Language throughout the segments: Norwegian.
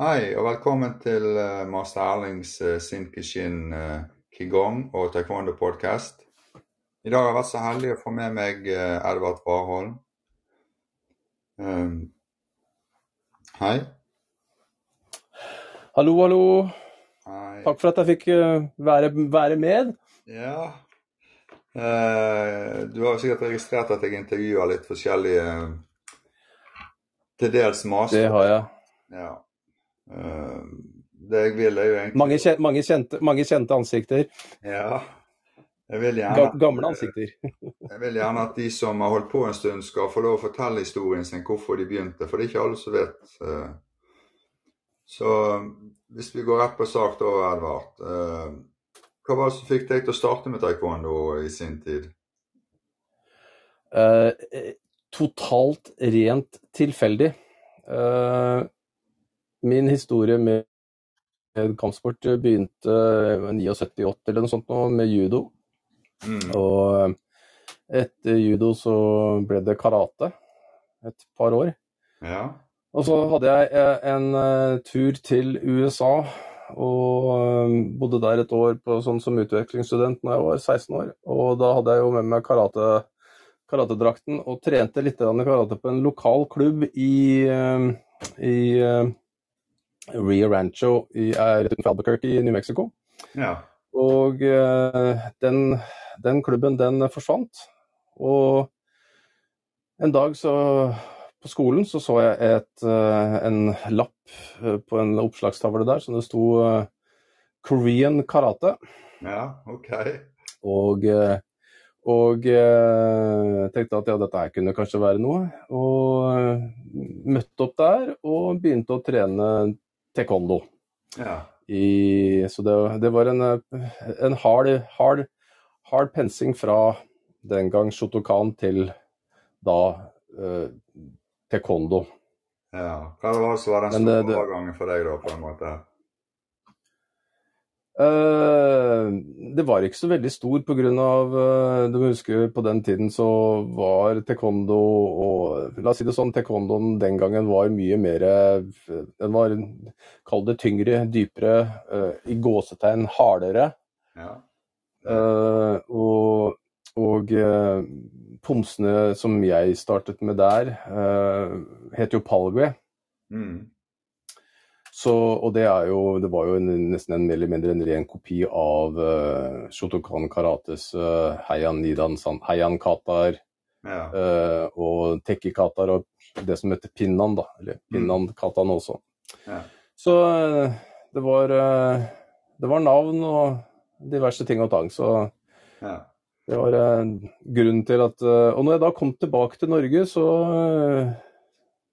Hei, og velkommen til uh, master Erlings uh, Sinkishin uh, Qigong og taekwondo-podkast. I dag har jeg vært så heldig å få med meg uh, Edvard Warholm. Um, hei. Hallo, hallo. Hei. Takk for at jeg fikk være, være med. Ja. Du har jo sikkert registrert at jeg intervjuer litt forskjellige til dels master. Det har jeg. Ja. Uh, det jeg vil, er jo egentlig Mange, kje- mange, kjente, mange kjente ansikter. Ja. Jeg vil, gjerne, gamle ansikter. jeg vil gjerne at de som har holdt på en stund, skal få lov å fortelle historien sin, hvorfor de begynte. For det er ikke alle som vet. uh, Så hvis vi går rett på sak da, Edvard. Hva var det som fikk deg til å starte med taekwondo i sin tid? Eh, eh, totalt rent tilfeldig. Eh, min historie med kampsport begynte i 79-80 eller noe sånt nå, med judo. Mm. Og etter judo så ble det karate et par år. Ja. Og så hadde jeg eh, en eh, tur til USA og eh, bodde der et år på, sånn som utvekslingsstudent når jeg var 16 år. Og da hadde jeg jo med meg karate, karatedrakten og trente litt karate på en lokal klubb i, i Rio Rancho i eh, utenfor Albuquerque i New Mexico. ja. Og eh, den, den klubben, den forsvant. Og en dag så på skolen så så jeg et, eh, en lapp på en oppslagstavle der som det sto 'Korean karate'. Ja, OK. Og, og tenkte at ja, dette her kunne kanskje være noe. Og møtte opp der og begynte å trene taekwondo. Ja. I, så det, det var en, eh, en hard, hard, hard pensing fra den gang Shotokan til da eh, taekwondo. ja. Hva var det som var den Men store overgangen for deg, da, på en måte? Eh, det var ikke så veldig stor pga. Uh, du må huske på den tiden så var taekwondo og La oss si det sånn, taekwondoen den gangen var mye mer eh, Den var, kall det tyngre, dypere, eh, i gåsetegn hardere. Ja. Eh, og og eh, pomsene som jeg startet med der, het jo Palgue. Mm. Så, og det, er jo, det var jo en, nesten en mer eller mindre en ren kopi av uh, Shotokan Karates uh, Heian Nidan San, Heian Katar Ja. uh, og Tekki Katar og det som heter Pinnan, da. Eller Pinnan Katan også. Ja. Så uh, det var Det var navn og diverse ting og tang. Så ja. det var grunnen til at Og når jeg da kom tilbake til Norge, så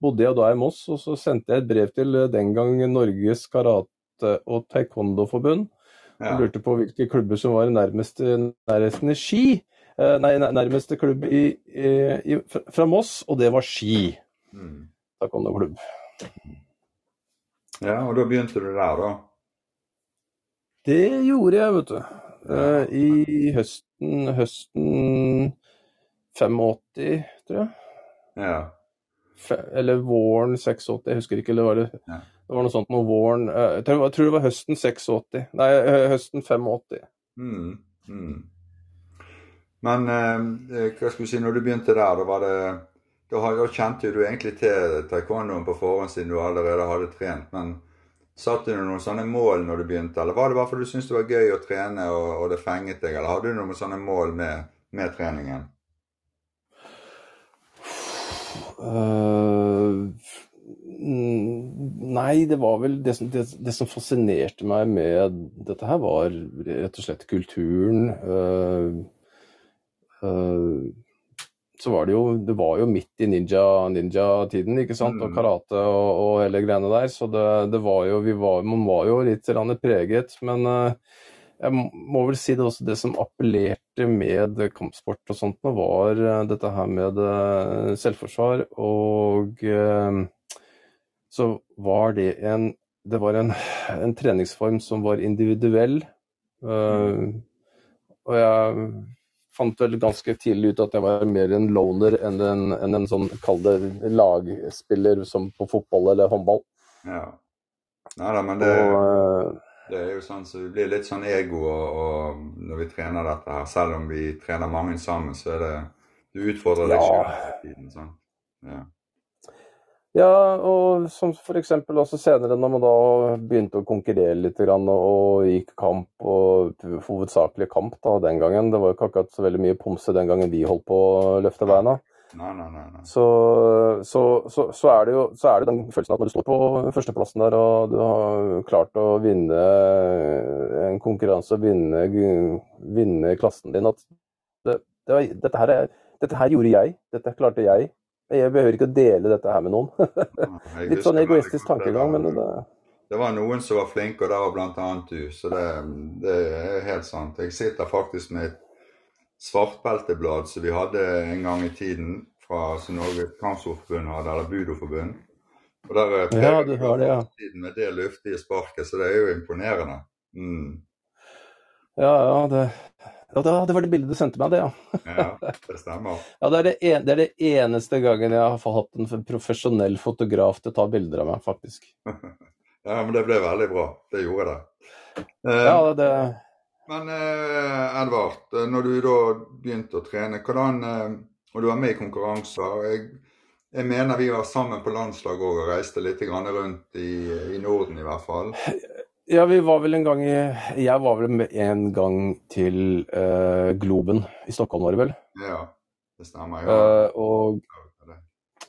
bodde jeg da i Moss, og så sendte jeg et brev til eh, den gang Norges karate- og taekwondo-forbund. ja. Og lurte på hvilke klubber som var nærmest nærheten i Ski. Eh, nei, nærmeste klubb i, i, fra- Moss, og det var Ski Mm. taekwondo-klubb. ja, og da begynte du der, da? Det gjorde jeg, vet du. Eh, I høsten, høsten 85, tror jeg. Ja. Eller våren 86, jeg husker ikke. Eller var det, det var noe sånt med våren eh, jeg, tror, jeg tror det var høsten 86. Nei, eh, høsten 85. Mm. Mm. Men eh, hva skal vi si, når du begynte der, da var det Da, da kjente du egentlig til taekwondoen på forhånd siden du allerede hadde trent. Men satte du noen sånne mål når du begynte, eller var det bare fordi du syntes det var gøy å trene og, og det fenget deg, eller hadde du noen sånne mål med, med treningen? Eh, nei, det var vel det som, det, det som fascinerte meg med dette her, var rett og slett kulturen. Uh, uh, så var det jo Det var jo midt i ninja- ninja-tiden, ikke sant? Og Mm. karate og, og hele greiene der. Så det, det var jo vi var, Man var jo litt preget. Men jeg må- vel si det også det som appellerte med kampsport og sånt, var eh, dette her med eh, selvforsvar. Og eh, så var det en Det var en, en treningsform som var individuell. Eh, og jeg fant vel ganske tidlig ut at jeg var mer en loner enn en, enn en sånn, kall det lagspiller som på fotball eller håndball. Ja. Nei da, men det, Og, det er jo sånn så vi blir litt sånn ego og, og når vi trener dette her. Selv om vi trener mange sammen, så er det Du utfordrer deg Ja. selv tiden. sånn. Ja. Ja, og som eksempel også senere når man da begynte å konkurrere litt grann, og gikk kamp, og hovedsakelig kamp da den gangen. Det var jo ikke akkurat så veldig mye pomse den gangen vi holdt på å løfte beina. Nei, nei, nei. nei. Så, så, så, så er det jo er det den følelsen at når du står på førsteplassen der og du har klart å vinne en konkurranse vinne, vinne klassen din, at det, det, var- dette, her er, dette her gjorde jeg, dette klarte jeg. Jeg behøver ikke å dele dette her med noen. Litt sånn egoistisk tankegang, men det, Det var noen som var flinke, og det var bl.a. du. Så det, det er helt sant. Jeg sitter faktisk med et svartbelteblad som vi hadde en gang i tiden fra som Norges Kampsportforbund hadde, eller Budoforbund. Og der eh, Ja, du har det, ja. tiden med det luftige sparket, så det er jo imponerende. Mm. ja, ja, det, ja, det, det var det bildet du sendte meg, det, ja. Ja, det stemmer. Ja, det er det, en, det er det eneste gangen jeg har hatt en profesjonell fotograf til å ta bilder av meg, faktisk. Ja, men det ble veldig bra. Det gjorde det. Uh, Ja, det, Men eh, Edvard, eh, når du da begynte å trene, hvordan eh, Og du var med i konkurranser. Jeg, jeg mener vi var sammen på landslag òg og reiste litt grann rundt i, i Norden i hvert fall. ja, vi var vel en gang i Jeg var vel en gang til eh, Globen i Stockholm, var det vel. Ja, det stemmer. Ja. Eh, og,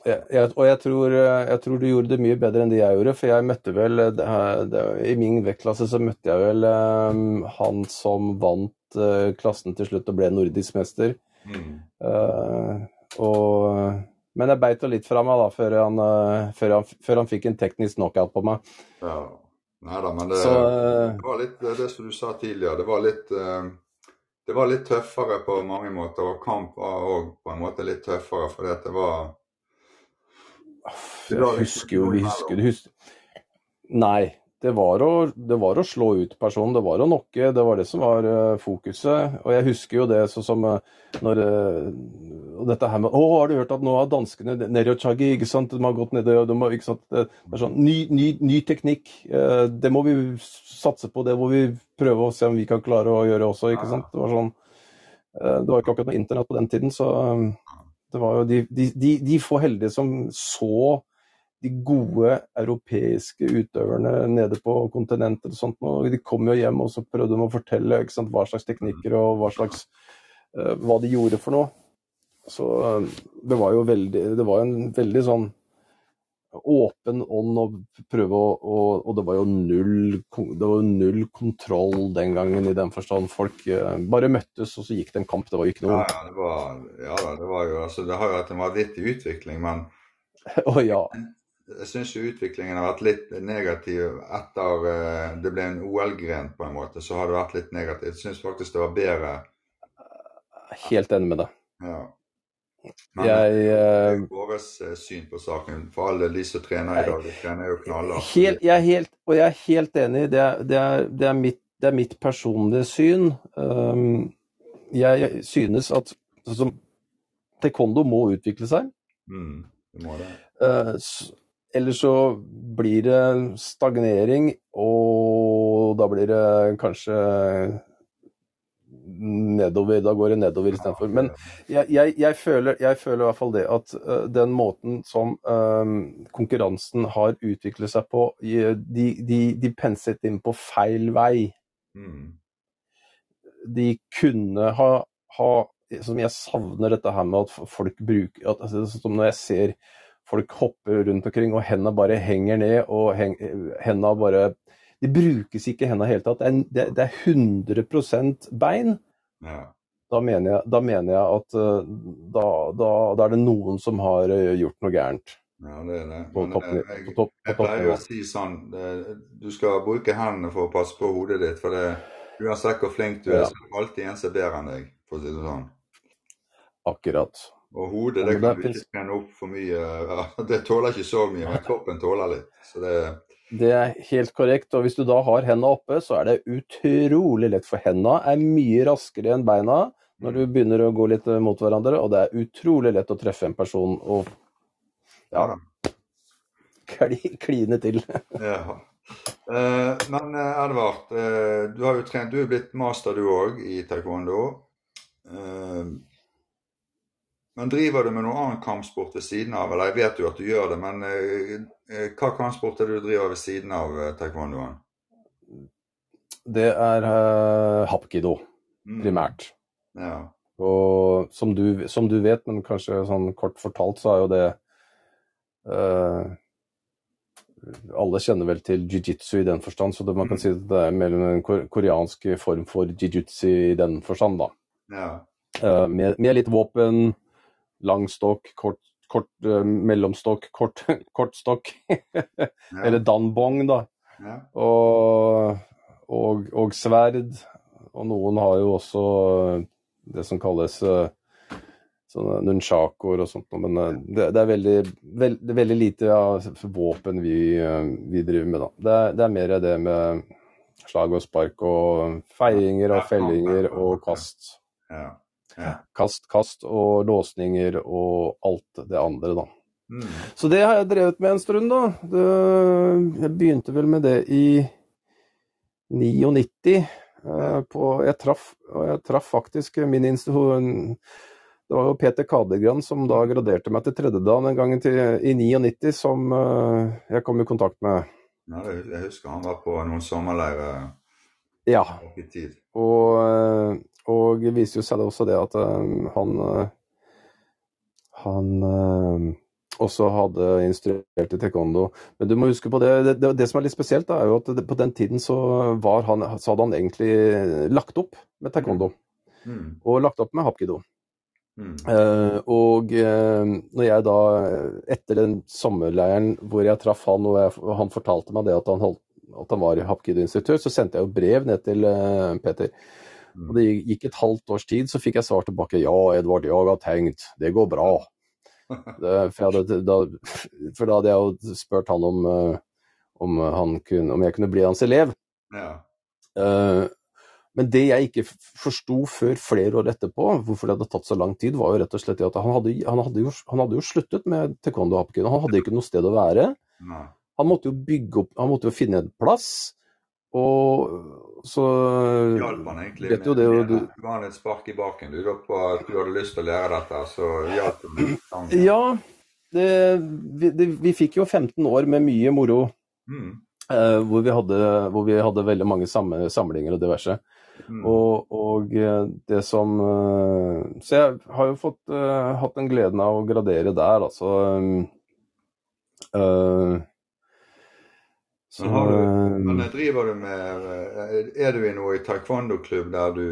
jeg, og jeg tror, eh, jeg tror du gjorde det mye bedre enn det jeg gjorde, for jeg møtte vel eh, det, det, I min vektklasse så møtte jeg vel um, han som vant uh, klassen til slutt og ble nordisk mester. Mm. Uh, og, men jeg beit jo litt fra meg da, før han, uh, før, han, før han fikk en teknisk knockout på meg. ja. Nei da, men det, Så det var litt det, som du sa tidligere. Det var litt det var litt tøffere på mange måter, og kamp var òg på en måte litt tøffere fordi at det var jeg husker jo vi husker, husker. Nei, det var, å, det var å slå ut personen. Det var å knocke. Det var det som var eh, fokuset. Og jeg husker jo det sånn som eh, når eh, og dette her med Å, har du hørt at nå har danskene nede ikke sant? De har gått ned og de har, ikke sant? Det er sånn ny, ny, ny teknikk. Det må vi satse på. Det må vi prøve å se om vi kan klare å gjøre også, ikke sant? Det var sånn Det var ikke akkurat noe internett på den tiden, så det var jo de, de, de, de få heldige som så de gode europeiske utøverne nede på kontinentet og sånt. Og de kom jo hjem og så prøvde de å fortelle sant, hva slags teknikker og hva slags eh, hva de gjorde for noe. Så eh, det var jo veldig Det var en veldig sånn åpen ånd og prøve å og, og det var jo null det var jo null kontroll den gangen i den forstand. Folk eh, bare møttes, og så gikk det en kamp. Det var jo ikke noe ja, det var, ja det var jo altså, Det har jo vært en vanvittig utvikling, men oh, ja. jeg syns jo utviklingen har vært litt negativ etter eh, det ble en OL-gren, på en måte. Så har det vært litt negativt. Jeg syns faktisk det var bedre. Helt enig med deg. Ja. Men Jeg eh, er jo vårt eh, syn på saken. For alle de som trener i dag, de trener jo knallhardt. Helt, jeg er helt, og jeg er helt enig. Det er, det er, det er, mitt, det er mitt personlige syn. Um, jeg, jeg synes at altså, taekwondo må utvikle seg. Mm, det må det. Uh, ellers så blir det stagnering, og da blir det kanskje nedover. Da går det nedover istedenfor. Men jeg, jeg, jeg, føler, jeg føler i hvert fall det at uh, den måten som um, konkurransen har utviklet seg på, de, de, de penset inn på feil vei. mm, De kunne ha, ha Som jeg savner dette her med at folk bruker at, altså, Som når jeg ser folk hoppe rundt omkring, og hendene bare henger ned, og heng, hendene bare De brukes ikke hendene i det hele tatt. Det er, det, er 100 bein ja. da mener jeg, da mener jeg at eh, da, da, da er det noen som har eh, gjort noe gærent ja, det er det. på Men, toppni- eh, jeg, på topp- på jeg pleier å si sånn det, Du skal bruke hendene for å passe på hodet ditt. For det, uansett hvor flink du er, Ja. så er det alltid en som er bedre enn deg. For å si det sånn. Akkurat. Og hodet det kan du ikke trene opp for mye. Det tåler ikke så mye, men kroppen tåler litt. Så det Det er helt korrekt. Og hvis du da har hendene oppe, så er det utrolig lett. For hendene er mye raskere enn beina når du begynner å gå litt eh, mot hverandre. Og det er utrolig lett å treffe en person og Ja kli, kline til. Ja. Eh, men eh, Edvard, eh, du har jo trent, du er blitt master du òg i taekwondo. Eh, men driver du med noen annen kampsport ved siden av? Eller jeg vet jo at du gjør det, men eh, eh, hva kampsport er det du driver ved siden av eh, taekwondoen? Det er uh, hapkido, Mm. primært. Ja. Og som du, som du vet, men kanskje sånn kort fortalt, så er jo det uh, Alle kjenner vel til jiu-jitsu i den forstand, så det, man kan si at det er mellom en koreansk form for jiu-jitsu i den forstand, da. ja. Uh, med, med litt våpen, lang stokk, kort, kort uh, mellomstokk, kort, kort stokk. ja. Eller danbong, da. ja. Og, og, og sverd. Og noen har jo også eh, det som kalles eh, sånne nunchakoer og sånt, men det, det, er veldig, veld, det er veldig lite av våpen vi, vi driver med, da. Det det er mer det med slag og spark og feiinger og fellinger og kast. ja. Ja. Kast, kast og låsninger og alt det andre, da. Mm. Så det har jeg drevet med en stund, da. Det, jeg begynte vel med det i 99. eh, på, jeg, traff, jeg traff faktisk min institusjon Det var jo Peter Kadegran som da graderte meg til tredjedagen en gang til, i 99, som eh, jeg kom i kontakt med. Ja, jeg husker han var på noen sommerleirer Ja. Og, eh, og det viser jo seg også det at eh, han eh, Han eh, også hadde instruert i taekwondo. Men du må huske på det, det, det, som er litt spesielt, da, er jo at det, på den tiden så, var han, så hadde han egentlig lagt opp med taekwondo. Mm. Og lagt opp med hapkido. Mm. Eh, og eh, når jeg da, etter den sommerleiren hvor jeg traff han, og jeg, han fortalte meg det at han, holdt, at han var hapkido-instruktør, så sendte jeg jo brev ned til eh, Peter. Og det gikk et halvt års tid, så fikk jeg svar tilbake. Ja, Edvard, jeg har tenkt. Det går bra. Det, for, hadde, da, for da hadde jeg jo spurt han om, eh, om, han kunne, om jeg kunne bli hans elev. Ja. Uh, men det jeg ikke forsto før flere år etterpå, hvorfor det hadde tatt så lang tid, var jo rett og slett at han hadde, han hadde, jo, han hadde jo sluttet med taekwondo hapkin. Han hadde ikke noe sted å være. Han måtte jo bygge opp, han måtte jo finne en plass. Og så Hjalp han egentlig jo det, og du- du ga et spark i baken du, på at du hadde lyst til å lære dette, så hjalp han med sangen. Ja, det, vi, det, vi fikk jo 15 år med mye moro. Mm. eh, hvor, vi hadde, hvor vi hadde veldig mange samlinger og diverse. Mm. Og, og eh, det som eh, Så jeg har jo fått uh, hatt den gleden av å gradere der, altså. eh, så Men, du, eh, men driver du med eh, Er du i noe taekwondo-klubb der du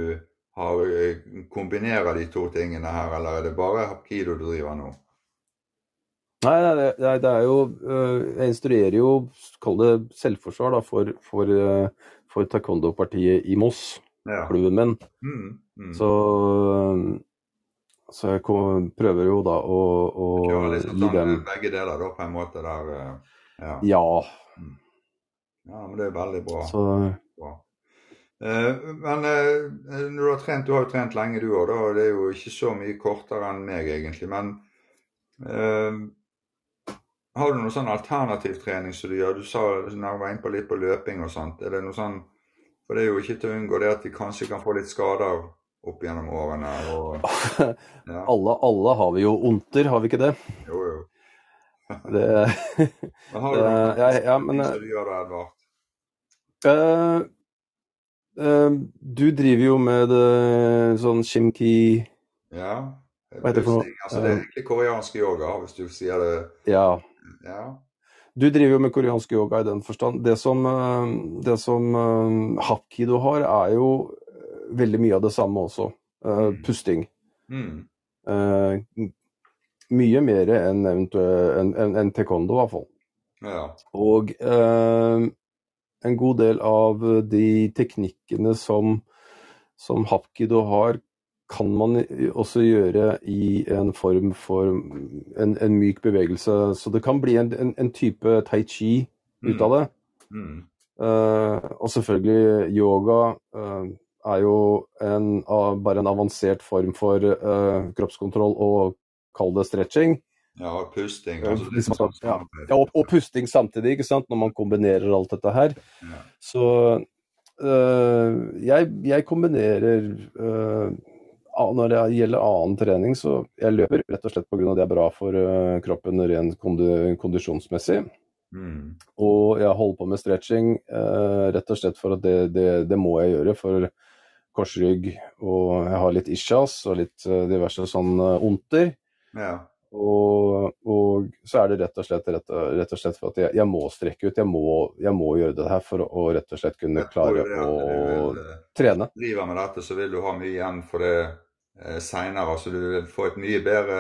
har, eh, kombinerer de to tingene her, eller er det bare hapkido du driver nå? Nei, det, det det er jo øh, Jeg instruerer jo, kall det selvforsvar, da, for, for, for taekwondo-partiet i Moss, Ja. klubben min. Mm. Mm. Så, så jeg kom, prøver jo da å, å liksom gi sånn dem eh, begge deler, da, på en måte der eh, Ja. Ja. Ja, men det er veldig bra. Så bra. Eh, men eh, du har trent, du har jo trent lenge du òg, og det er jo ikke så mye kortere enn meg egentlig. Men eh, har du noe sånn alternativ trening som du gjør? Du sa når du var inne på litt på løping og sånt. Er det noe sånn For det er jo ikke til å unngå det at vi kanskje kan få litt skader opp gjennom årene. Og, ja, alle, alle har vi jo onter, har vi ikke det? jo, jo. det det ja, ja, men, som du gjør øh, øh, Du driver jo med det, sånn shimki Ja? Hva heter det for noe? Altså, det er egentlig koreansk yoga, hvis du sier det Ja. Ja. Du driver jo med koreansk yoga i den forstand. Det som, eh, det som eh, hapkido har, er jo eh, veldig mye av det samme også. Uh. Pusting. Mm. Uh, Mye mer enn en, en, enn taekwondo, i hvert fall. Ja. Og eh, en god del av de teknikkene som, som hapkido har, kan man også gjøre i en form for en, en myk bevegelse. Så det kan bli en, en, en type tai chi ut av det. Mm. Eh, og selvfølgelig yoga uh, er jo en, uh, bare en avansert form for eh, kroppskontroll og kall det stretching. Ja, og pusting. Altså, liksom, man ja. Ja, og, og pusting samtidig, ikke sant, når man kombinerer alt dette her. Ja. Så øh, jeg, jeg kombinerer øh, Når det gjelder annen trening, så jeg løper rett og slett pga. det er bra for øh, kroppen rent kondi, kondisjonsmessig. Mm. Og jeg holder på med stretching øh, rett og slett for at det, det, det må jeg gjøre for korsrygg. Og jeg har litt ischias og litt øh, diverse sånn onter. Ja. Og, og så er det rett og slett, rett og, rett og slett for at jeg, jeg må strekke ut. Jeg må, jeg må gjøre det her for å, å rett og slett kunne klare det å vil, eh, trene. driver med dette, så vil du ha mye igjen for det eh, seinere. Altså, du vil få et mye bedre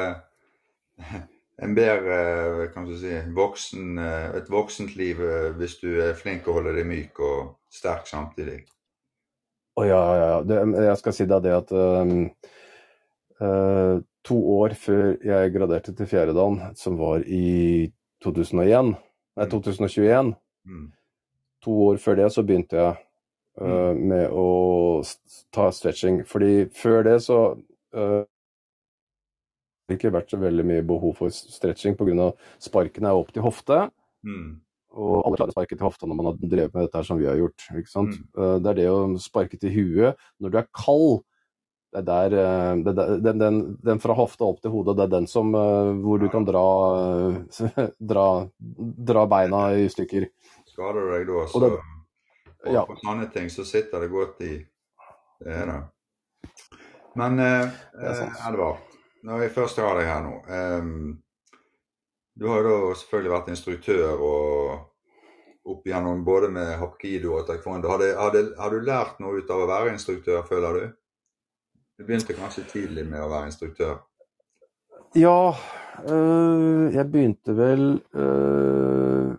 En bedre kan du si, voksen, eh, et voksent liv eh, hvis du er flink og holder deg myk og sterk samtidig. Å ja, ja, ja. Det, jeg skal si deg det at øhm, øh, to år før jeg graderte til fjerdedan, som var i 2001, nei, 2021, Mm. to år før det så begynte jeg uh, med å ta stretching. Fordi før det så har det ikke vært så veldig mye behov for stretching pga. sparkene er opp til hofte. Mm. Og alle klarer å sparke til hofta når man har drevet med dette her som vi har gjort. ikke sant? Mm. Uh, Det er det å sparke til huet når du er kald. Det er der, eh, det er der den, den, den fra hofta opp til hodet, det er den som eh, hvor du kan dra, eh, dra, dra beina i stykker. Skader du deg da, så Og det- og ja. på sånne ting så sitter det godt i. Det er det. Men eh, eh, Edvard, når jeg først har deg her nå eh, Du har jo da selvfølgelig vært instruktør og opp igjennom både med hapkido og taekwondo. Har du lært noe ut av å være instruktør, føler du? Du begynte kanskje tidlig med å være instruktør? Ja, øh, jeg begynte vel øh,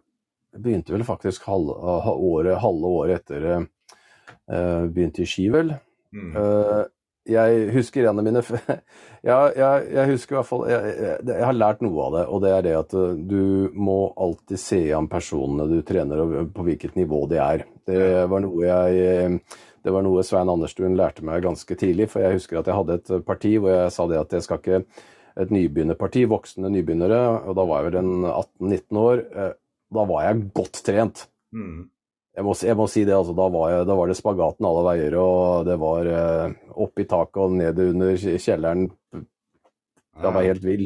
Jeg begynte vel faktisk halve året, halve året etter jeg øh, begynte i ski, vel. Mm. Uh, jeg husker en av mine ja, jeg, jeg husker i hvert fall jeg, jeg, jeg har lært noe av det, og det er det at eh, du må alltid se an personene du trener, og på hvilket nivå de er. Det var noe jeg eh, det var noe Svein Anderstuen lærte meg ganske tidlig, for jeg husker at jeg hadde et parti hvor jeg sa det at jeg skal ikke et nybegynnerparti, voksne nybegynnere, og da var jeg vel en 18-19 år. eh, Da var jeg godt trent. Mm. Jeg må, jeg må si det, altså. Da var, jeg, da var det spagaten alle veier, og det var eh, opp i taket og ned under kjelleren. Da var jeg helt vill.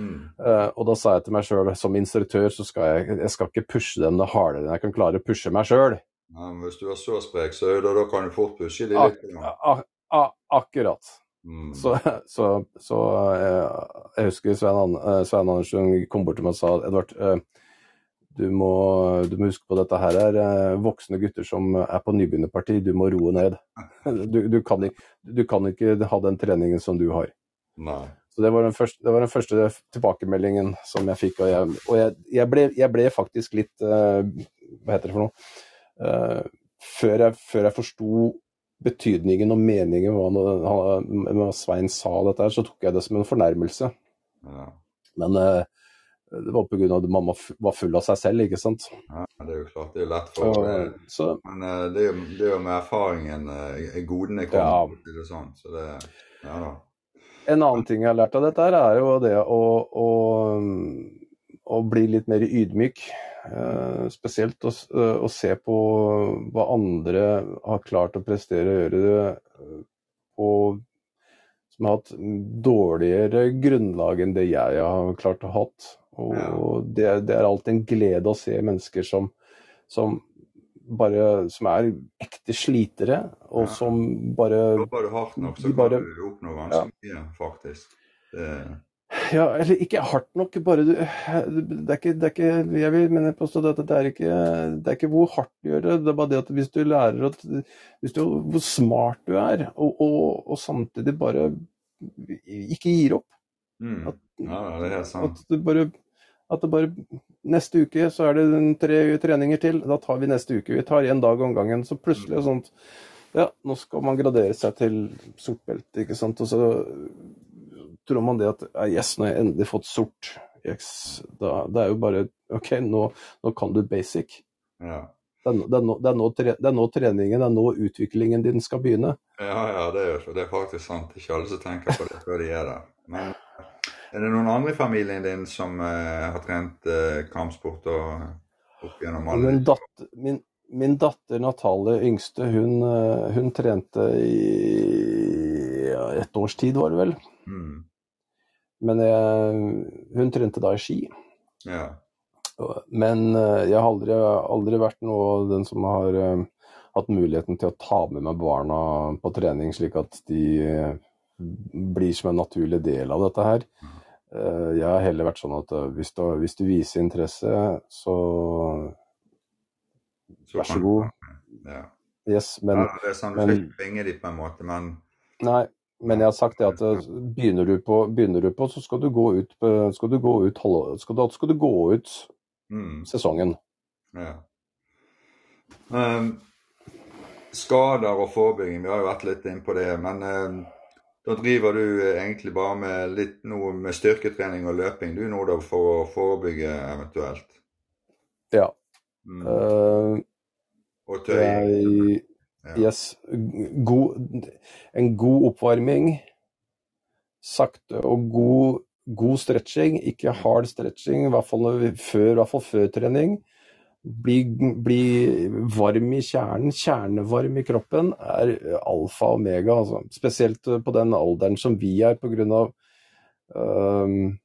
Mm. Uh, og da sa jeg til meg sjøl, som instruktør, så skal jeg, jeg skal ikke pushe dem det hardere enn jeg kan klare å pushe meg sjøl. Ja, men hvis du er så sprek, så da, da kan du fort pushe de litt. Akkurat. Mm. Så, så, så eh, jeg husker Svein, eh, Svein Andersen kom bort til meg og sa Edvard, eh, du, må, du må huske på dette her er voksne gutter som er på nybegynnerparti, du må roe ned. Du, du, kan ikke, du kan ikke ha den treningen som du har. Nei. Så det var den første, det var den første tilbakemeldingen som jeg fikk. Og jeg, og jeg, jeg, ble, jeg ble faktisk litt Hva heter det for noe? Eh, før jeg, før jeg forsto betydningen og meningen med hva Svein sa dette, så tok jeg det som en fornærmelse. Ja. Men eh, det var pga. at mamma var full av seg selv, ikke sant. ja, det er jo klart. Det er lett for Og, så Men eh, det er jo, det er jo med erfaringen eh, godene kommer. Ja. til. det sånn. Så det Ja da. En annen ting jeg har lært av dette, her er jo det å, å, å bli litt mer ydmyk. Eh, spesielt å, eh, å se på hva andre har klart å prestere og gjøre det og på som har hatt dårligere grunnlag enn det jeg har klart å ha hatt. Og Ja. det, det er alltid en glede å se mennesker som, som bare som er ekte slitere, og Ja. som bare Jobber du hardt nok, så kan bare- du oppnå ganske mye, faktisk. Det, Ja, eller ikke hardt nok, bare du Det er ikke, det er ikke Jeg vil mene påstå at det er ikke Det er ikke hvor hardt du gjør det, det er bare det at hvis du lærer at Hvis du Hvor smart du er, og, og, og samtidig bare ikke gir opp. mm. At, Ja, det er sant. at du bare At det bare Neste uke så er det tre treninger til. Da tar vi neste uke. Vi tar én dag om gangen. Så plutselig er sånt Ja, nå skal man gradere seg til sort belte, ikke sant. Og så tror man det at Yes, nå har jeg endelig fått sort. Yes. Da, det er jo bare OK, nå, nå kan du basic. Ja. Det er, det, er nå, det, er nå det er nå treningen, det er nå utviklingen din skal begynne. Ja, ja, det er, det er faktisk sant. Ikke alle som tenker på det før de er der. Men Er det noen andre i familien din som eh, har trent eh, kampsport og opp gjennom alle Min datter, min, min datter Natalie, yngste, hun, uh, hun trente i ja, et års tid, var det vel. Mm. Men jeg, hun trente da i ski. Ja. Men jeg har aldri, aldri vært noe den som har hatt muligheten til å ta med meg barna på trening, slik at de blir som en naturlig del av dette her. Jeg har heller vært sånn at hvis du, hvis du viser interesse, så, Så vær så god. Ja. Yes, men, ja, det er sånn, du men- ikke tvinge dem på en måte, men nei, men jeg har sagt det at eh, begynner du på, begynner du på så skal du gå ut, skal du gå ut, skal du, skal du gå ut mm, sesongen. ja. Um, skader og forebygging, vi har jo vært litt inn på det, men um, da driver du eh, egentlig bare med litt noe med styrketrening og løping du nå da for å forebygge eventuelt? Ja. Mm. Uh, og tøy? jeg. Yes, god, en god oppvarming, sakte og god, god stretching, ikke hard stretching, i hvert fall, før, hvert fall før trening. Bli, bli varm i kjernen, kjernevarm i kroppen, er alfa og omega. Altså. Spesielt på den alderen som vi er, pga. Um,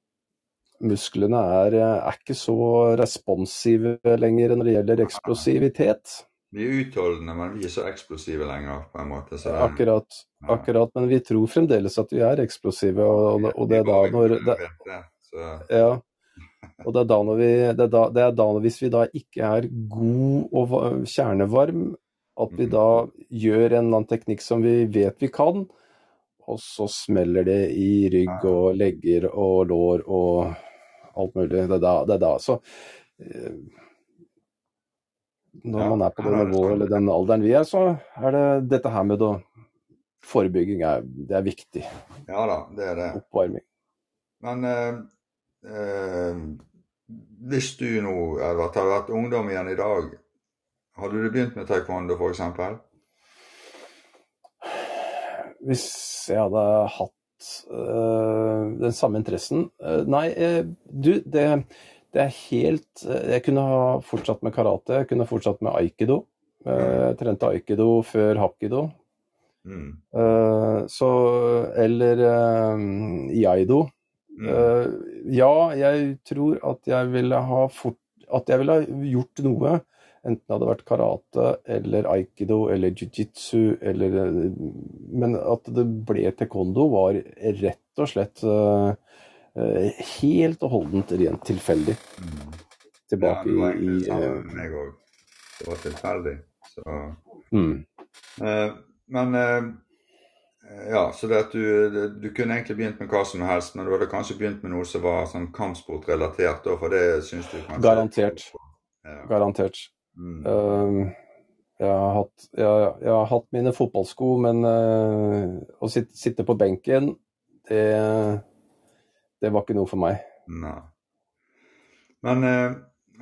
musklene er, er ikke så responsive lenger når det gjelder eksplosivitet. Vi er utholdende, men vi er så eksplosive lenger, på en måte. Så Akkurat, akkurat, men vi tror fremdeles at vi er eksplosive, og, og det er da når det, Ja. Og det er da når vi det er da, det er da hvis vi da ikke er god og kjernevarm, at vi da gjør en eller annen teknikk som vi vet vi kan, og så smeller det i rygg og legger og lår og alt mulig. Det er da. Det er da. Så eh, når Ja, man er på det nivået eller den alderen vi er, så er det dette her med å Forebygging er, det er viktig. ja da, det er det. Oppvarming. Men eh, eh, hvis du nå, Edvard, hadde vært ungdom igjen i dag, hadde du begynt med taekwondo f.eks.? Hvis jeg hadde hatt eh, den samme interessen øh, Nei, øh, du, det, det er helt øh, Jeg kunne ha fortsatt med karate, jeg kunne fortsatt med aikido. Øh, Jeg trente aikido før hakido. Mm. Øh, så Eller iaido. Mm. Ja, jeg tror at jeg ville ha fort At jeg ville ha gjort noe. Enten det hadde vært karate eller aikido eller jiu-jitsu eller Men at det ble taekwondo var rett og slett øh, helt og holdent rent tilfeldig. Mm. Tilbake ja, i, i sammen øh, med meg òg. Det var tilfeldig. Så mm. Eh, men eh, ja, så det at du, du kunne egentlig begynt med hva som helst, men du hadde kanskje begynt med noe som var sånn kampsportrelatert, for det syns du kanskje Garantert. Ja. Garantert. Mm. Uh, jeg, har hatt, jeg, jeg har hatt mine fotballsko, men uh, å sitte, sitte på benken, det, det var ikke noe for meg. Nei. Men eh,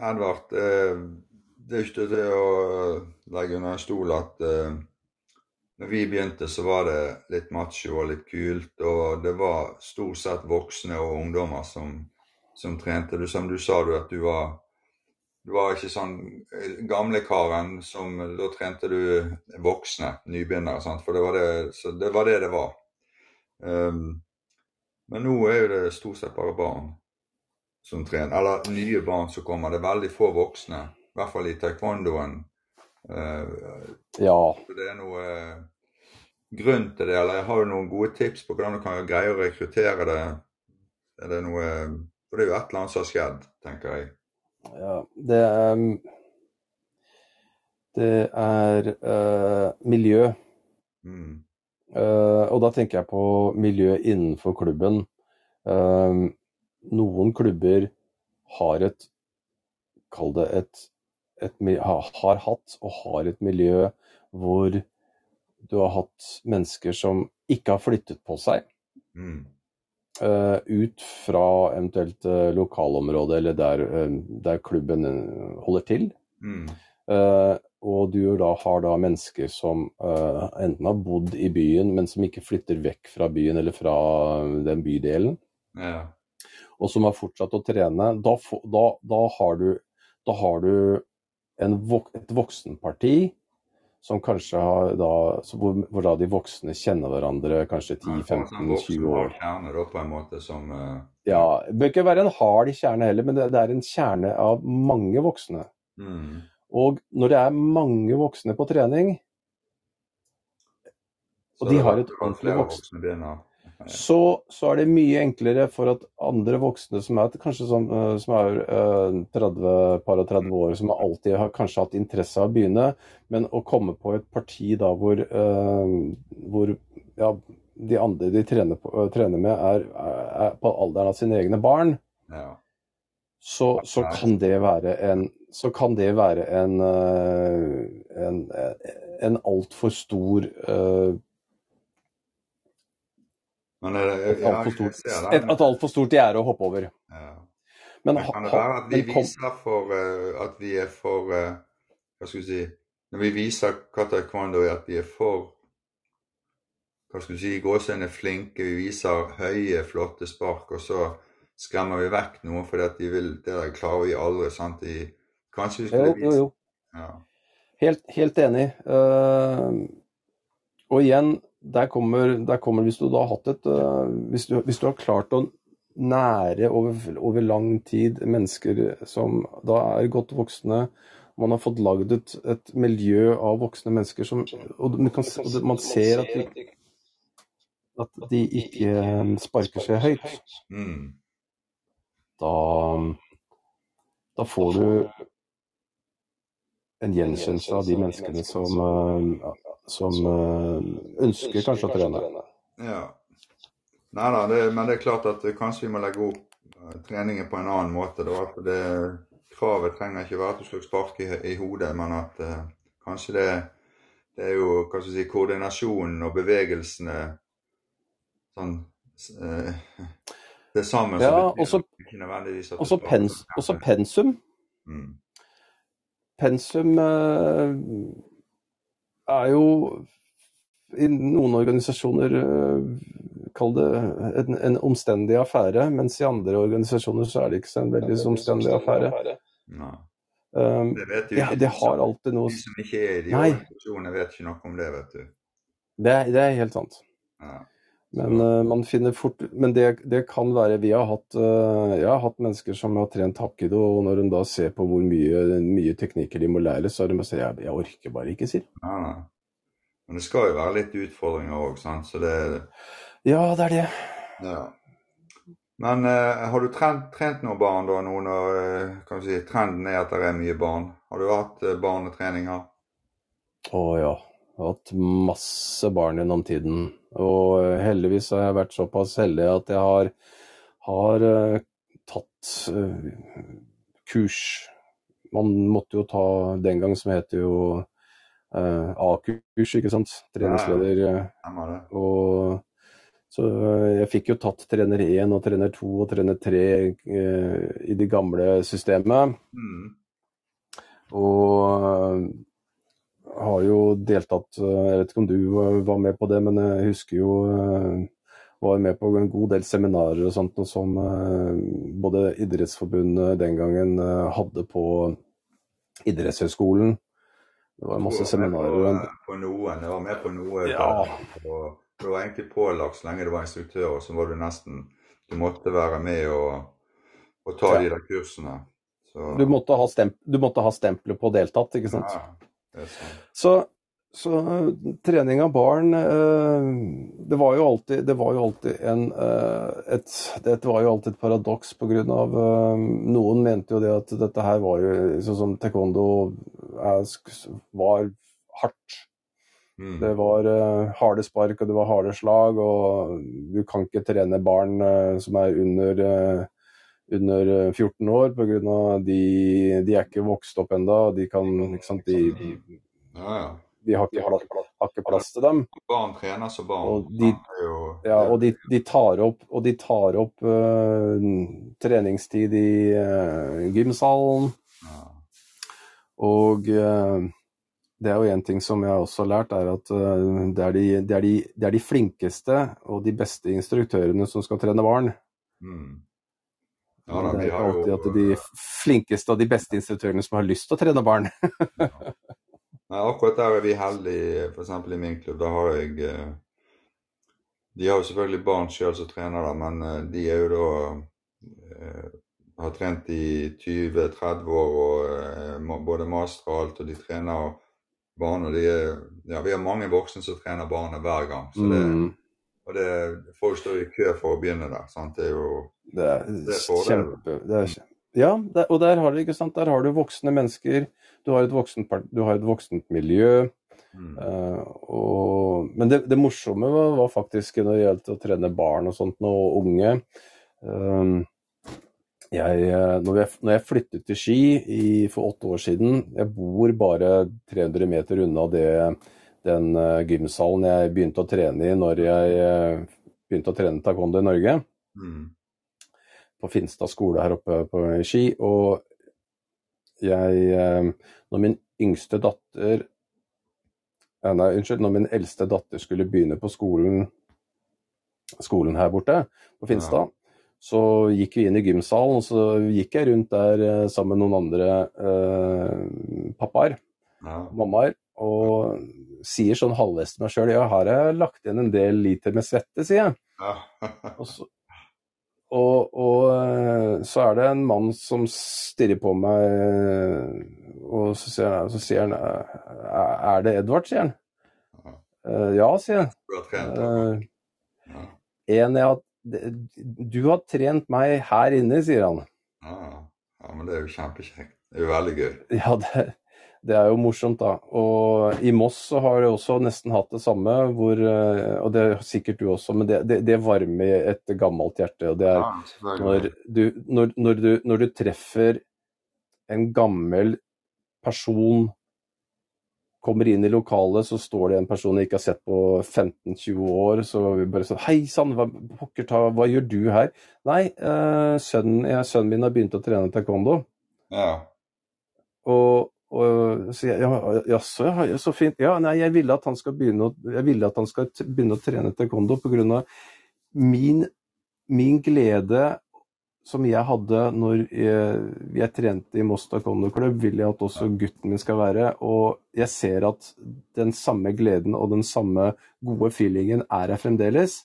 Edvard, eh, det er ikke til å legge under en stol at eh, når vi begynte, så var det litt macho og litt kult, og det var stort sett voksne og ungdommer som, som trente. Du, som du sa, du at du var du var ikke sånn gamlekaren gamle karen som Da trente du voksne, nybegynnere, sant? for det var det det var. Det det var. Um, men nå er jo det stort sett bare barn som trener. Eller nye barn som kommer. Det er veldig få voksne. I hvert fall i taekwondoen. Uh, Ja, det er noe eh, grunn til det, eller har du noen gode tips på hvordan du kan greie å rekruttere det? Er det noe For det er jo et eller annet som har skjedd, tenker jeg. ja det er Det er uh, miljø. Mm. Eh, og da tenker jeg på miljø innenfor klubben. Eh, noen klubber har et Kall det et, et Har hatt og har et miljø hvor du har hatt mennesker som ikke har flyttet på seg Mm. Uh, ut fra eventuelt uh, lokalområdet eller der, uh, der klubben holder til. Mm. Eh, og du da har da mennesker som eh, enten har bodd i byen, men som ikke flytter vekk fra byen eller fra den bydelen. Ja. og som har fortsatt å trene, da, da, da har du, da har du en, vok- et voksenparti som kanskje har da, hvor, hvor da de voksne kjenner hverandre kanskje Man får en sånn 10-15-20 år. kjerne da, på en måte som Uh... Ja, det bør ikke være en hard kjerne heller, men det, det er en kjerne av mange voksne. mm, Og når det er mange voksne på trening, og de har et ordentlig voksen så, så er det mye enklere for at andre voksne som er kanskje som, eh, som er eh, 30, par og 30 år, som alltid har kanskje hatt interesse av å begynne, men å komme på et parti da hvor, eh, hvor ja, de andre de trener, på, eh, trener med, er, er på alderen av sine egne barn, Ja. Så, så kan det være en så kan det være en, eh, en, en altfor stor eh, Men er det, et ja, altfor stort, et, et alt for stort gjerde å hoppe over. Ja. Men, Men kan det være at vi kom, viser for uh, at vi er for uh, Hva skal vi si Når vi viser hva taekwondo er, at vi er for Hva skal vi si Gåsehudene flinke, vi viser høye, flotte spark, og så skremmer vi vekk noen fordi at de vil Det der klarer vi aldri, sant? De, kanskje vi skulle jo, jo, vise jo. Ja. Helt, helt enig. Uh, og igjen, der kommer, der kommer hvis du da har hatt et uh, hvis, du, hvis du har klart å nære over, over lang tid mennesker som da er godt voksne, man har fått lagd et, et miljø av voksne mennesker som Og man, kan, man ser at de, at de ikke sparker seg høyt. Mm. Da, da får du en gjenkjennelse av de menneskene som, eh, som eh, ønsker kanskje å trene. ja. Nei da, det, men det er klart at kanskje vi må legge opp eh, treningen på en annen måte. Da. At det, kravet trenger ikke være at du skal sparke i, i hodet, men at uh, kanskje det, det er jo hva skal si, koordinasjonen og bevegelsene sånn uh, Det sammen som Ja, betyr også- ikke nødvendigvis at Også, pens, på også pensum. Mm. Pensum eh, er jo i noen organisasjoner eh, Kall det en, en omstendig affære, mens i andre organisasjoner så er det ikke så en veldig omstendig affære. Nei. Um, Det vet jo det, ikke det de har alltid noe De som ikke er i de organisasjonene, vet ikke noe om det, vet du. Det, det er helt sant. Ja. Men eh, man finner fort Men det, det kan være Vi har hatt eh, Jeg har hatt mennesker som har trent hapkido, og når de da ser på hvor mye, mye teknikker de må lære, så er de bare sier jeg, jeg orker bare ikke, sier nei. Men det skal jo være litt utfordringer òg, sant. Så det Ja, det er det. Ja. Men eh, har du trent, trent noen barn da nå når eh, kan vi si, trenden er at det er mye barn? Har du hatt eh, barnetreninger? Å ja. Jeg har hatt masse barn gjennom tiden. Og eh, heldigvis har jeg vært såpass heldig at jeg har, har eh, tatt eh, kurs. Man måtte jo ta den gang som heter jo A-kurs, ikke sant. Treningsleder. Og så jeg fikk jo tatt trener 1 og trener 2 og trener 3 eh, i det gamle systemet. Mm. Og har jo deltatt eh, Jeg vet ikke om du eh, var med på det, men jeg husker jo eh, var med på en god del seminarer og sånt som både Idrettsforbundet den gangen hadde på idrettshøyskolen. Det var masse seminarer. På, på noen. Jeg var med på noe. Ja. Du var egentlig pålagt så lenge du var instruktør, og så var du nesten Du måtte være med og, og ta Ja. de der kursene. Så, Du måtte ha, stemp ha på deltatt, ikke sant. Ja. Så, så eh, trening av barn eh, Det var jo alltid, det var jo alltid en eh, et, Det var jo alltid et paradoks på grunn av eh, Noen mente jo det at dette her var jo sånn som taekwondo var hardt. Mm. Det var harde spark, og det var harde slag, og du kan ikke trene barn som er under, under eh, 14 år, pga. de de er ikke vokst opp ennå. De kan ikke sant, de, Ja, ja. de har, ikke har ikke plass til dem. Barn trener som barn. Og de- Ja, og de, de tar opp, og de tar opp uh, treningstid i uh, gymsalen. Og uh, det er jo en ting som jeg også har lært, er at eh, det, er de, det, er de, det er de flinkeste og de beste instruktørene som skal trene barn. Mm. Ja, da, det er ikke har alltid at de flinkeste og de beste instruktørene som har lyst til å trene barn. Nei, akkurat der er vi heldige, f.eks. i min klubb. Da har jeg eh, De har jo selvfølgelig barn sjøl som trener, da, men eh, de er jo da eh, Har trent i 20-30 år og både master og alt, og de trener barn. Og de er, ja, vi har mange voksne som trener barna hver gang. Så det, Mm, og det, folk står i kø for å begynne der. sant? Det er jo det er Det er kjempe... Det er, ja, det, og der har du, der har du voksne mennesker. Du har et voksent, du har et voksent miljø. mm, Uh, og, men det, det morsomme var, var faktisk når det gjaldt å trene barn og sånt, og unge. Um, jeg, eh, når, jeg, når jeg flyttet til Ski i, for åtte år siden Jeg bor bare 300 meter unna det, den eh, gymsalen jeg begynte å trene i når jeg eh, begynte å trene taekwondo i Norge. mm, På Finstad skole her oppe på Ski. Og jeg eh, Når min yngste datter Nei, unnskyld. Når min eldste datter skulle begynne på skolen, skolen her borte på Finstad, så gikk vi inn i gymsalen, og så gikk jeg rundt der sammen med noen andre eh, pappaer, ja. mammaer, og sier sånn halvveis til meg sjøl ja, her har jeg lagt igjen en del liter med svette, sier jeg. ja. Og så, og, og eh, så er det en mann som stirrer på meg, og så sier han, så sier han "Er- det Edvard, sier han. Ja. «Eh, sier jeg. Du har trent? «Eh, Ja. En jeg har Du har trent meg her inne, sier han. Ja, ja, men det er jo kjempekjekt. Det er jo veldig gøy. Ja, det, det er jo morsomt, da. Og i Moss så har jeg også nesten hatt det samme, hvor eh, Og det har sikkert du også, men det, det, det varmer et gammelt hjerte. Og det er Ja, når du, når, når, du, når du treffer en gammel person Kommer inn i lokalet, så står det en person jeg ikke har sett på 15-20 år. Så vi bare sånn Hei sann, hva, hva gjør du her? Nei, eh, sønnen, sønnen min har begynt å trene taekwondo. Ja. Og, og så jeg, ja, jaså, ja, så fint. Ja, nei, jeg ville at han skal begynne å, jeg ville at han skal begynne å trene taekwondo av min, min glede som jeg hadde når jeg, jeg trente i Moss taekwondo klubb, vil jeg at også gutten min skal være. Og jeg ser at den samme gleden og den samme gode feelingen er her fremdeles.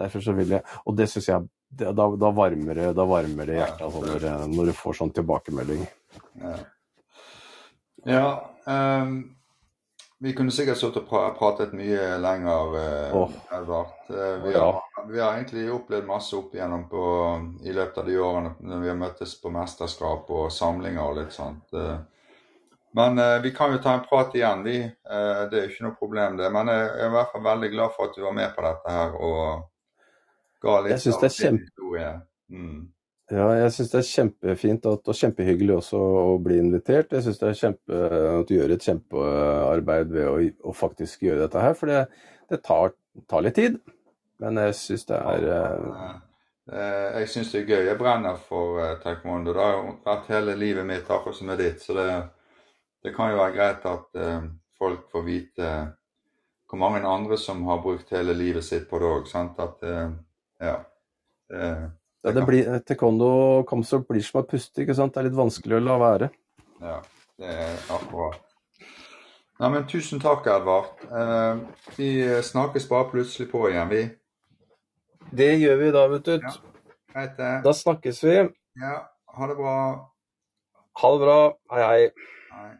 Derfor så vil jeg Og det syns jeg det, da, da, varmer det, da varmer det hjertet altså, når, når du får sånn tilbakemelding. Ja. ehm, vi kunne sikkert sittet og pra pratet mye lenger, eh, oh. Edvard. Eh, vi, har, vi har egentlig opplevd masse opp igjennom på, i løpet av de årene når vi har møttes på mesterskap og samlinger og litt sånt. Eh, men eh, vi kan jo ta en prat igjen, vi. Eh, det er jo ikke noe problem, det. Men jeg er i hvert fall veldig glad for at du var med på dette her og ga litt Jeg synes det er kjempe-. Mm. Ja, jeg syns det er kjempefint at, og kjempehyggelig også å bli invitert. Jeg syns det er kjempe, at du gjør et kjempearbeid ved å, å faktisk gjøre dette her, for det, det tar, tar litt tid. Men jeg syns det er ja, Eh, Jeg syns det er gøy. Jeg brenner for eh, taekwondo. Det har jo vært hele livet mitt, akkurat som er ditt. Så det, det kan jo være greit at eh, folk får vite hvor mange andre som har brukt hele livet sitt på det òg. At eh, ja. Eh, ja, det blir, Taekwondo og kampsport blir som å puste, ikke sant. Det er litt vanskelig å la være. ja. Det er akkurat. Nei, men tusen takk, Edvard. Eh, vi snakkes bare plutselig på igjen, vi. Det gjør vi da, vet du. Ja. Greit, det. Da snakkes vi. Ja, ha det bra. Ha det bra. Hei, hei. Hei.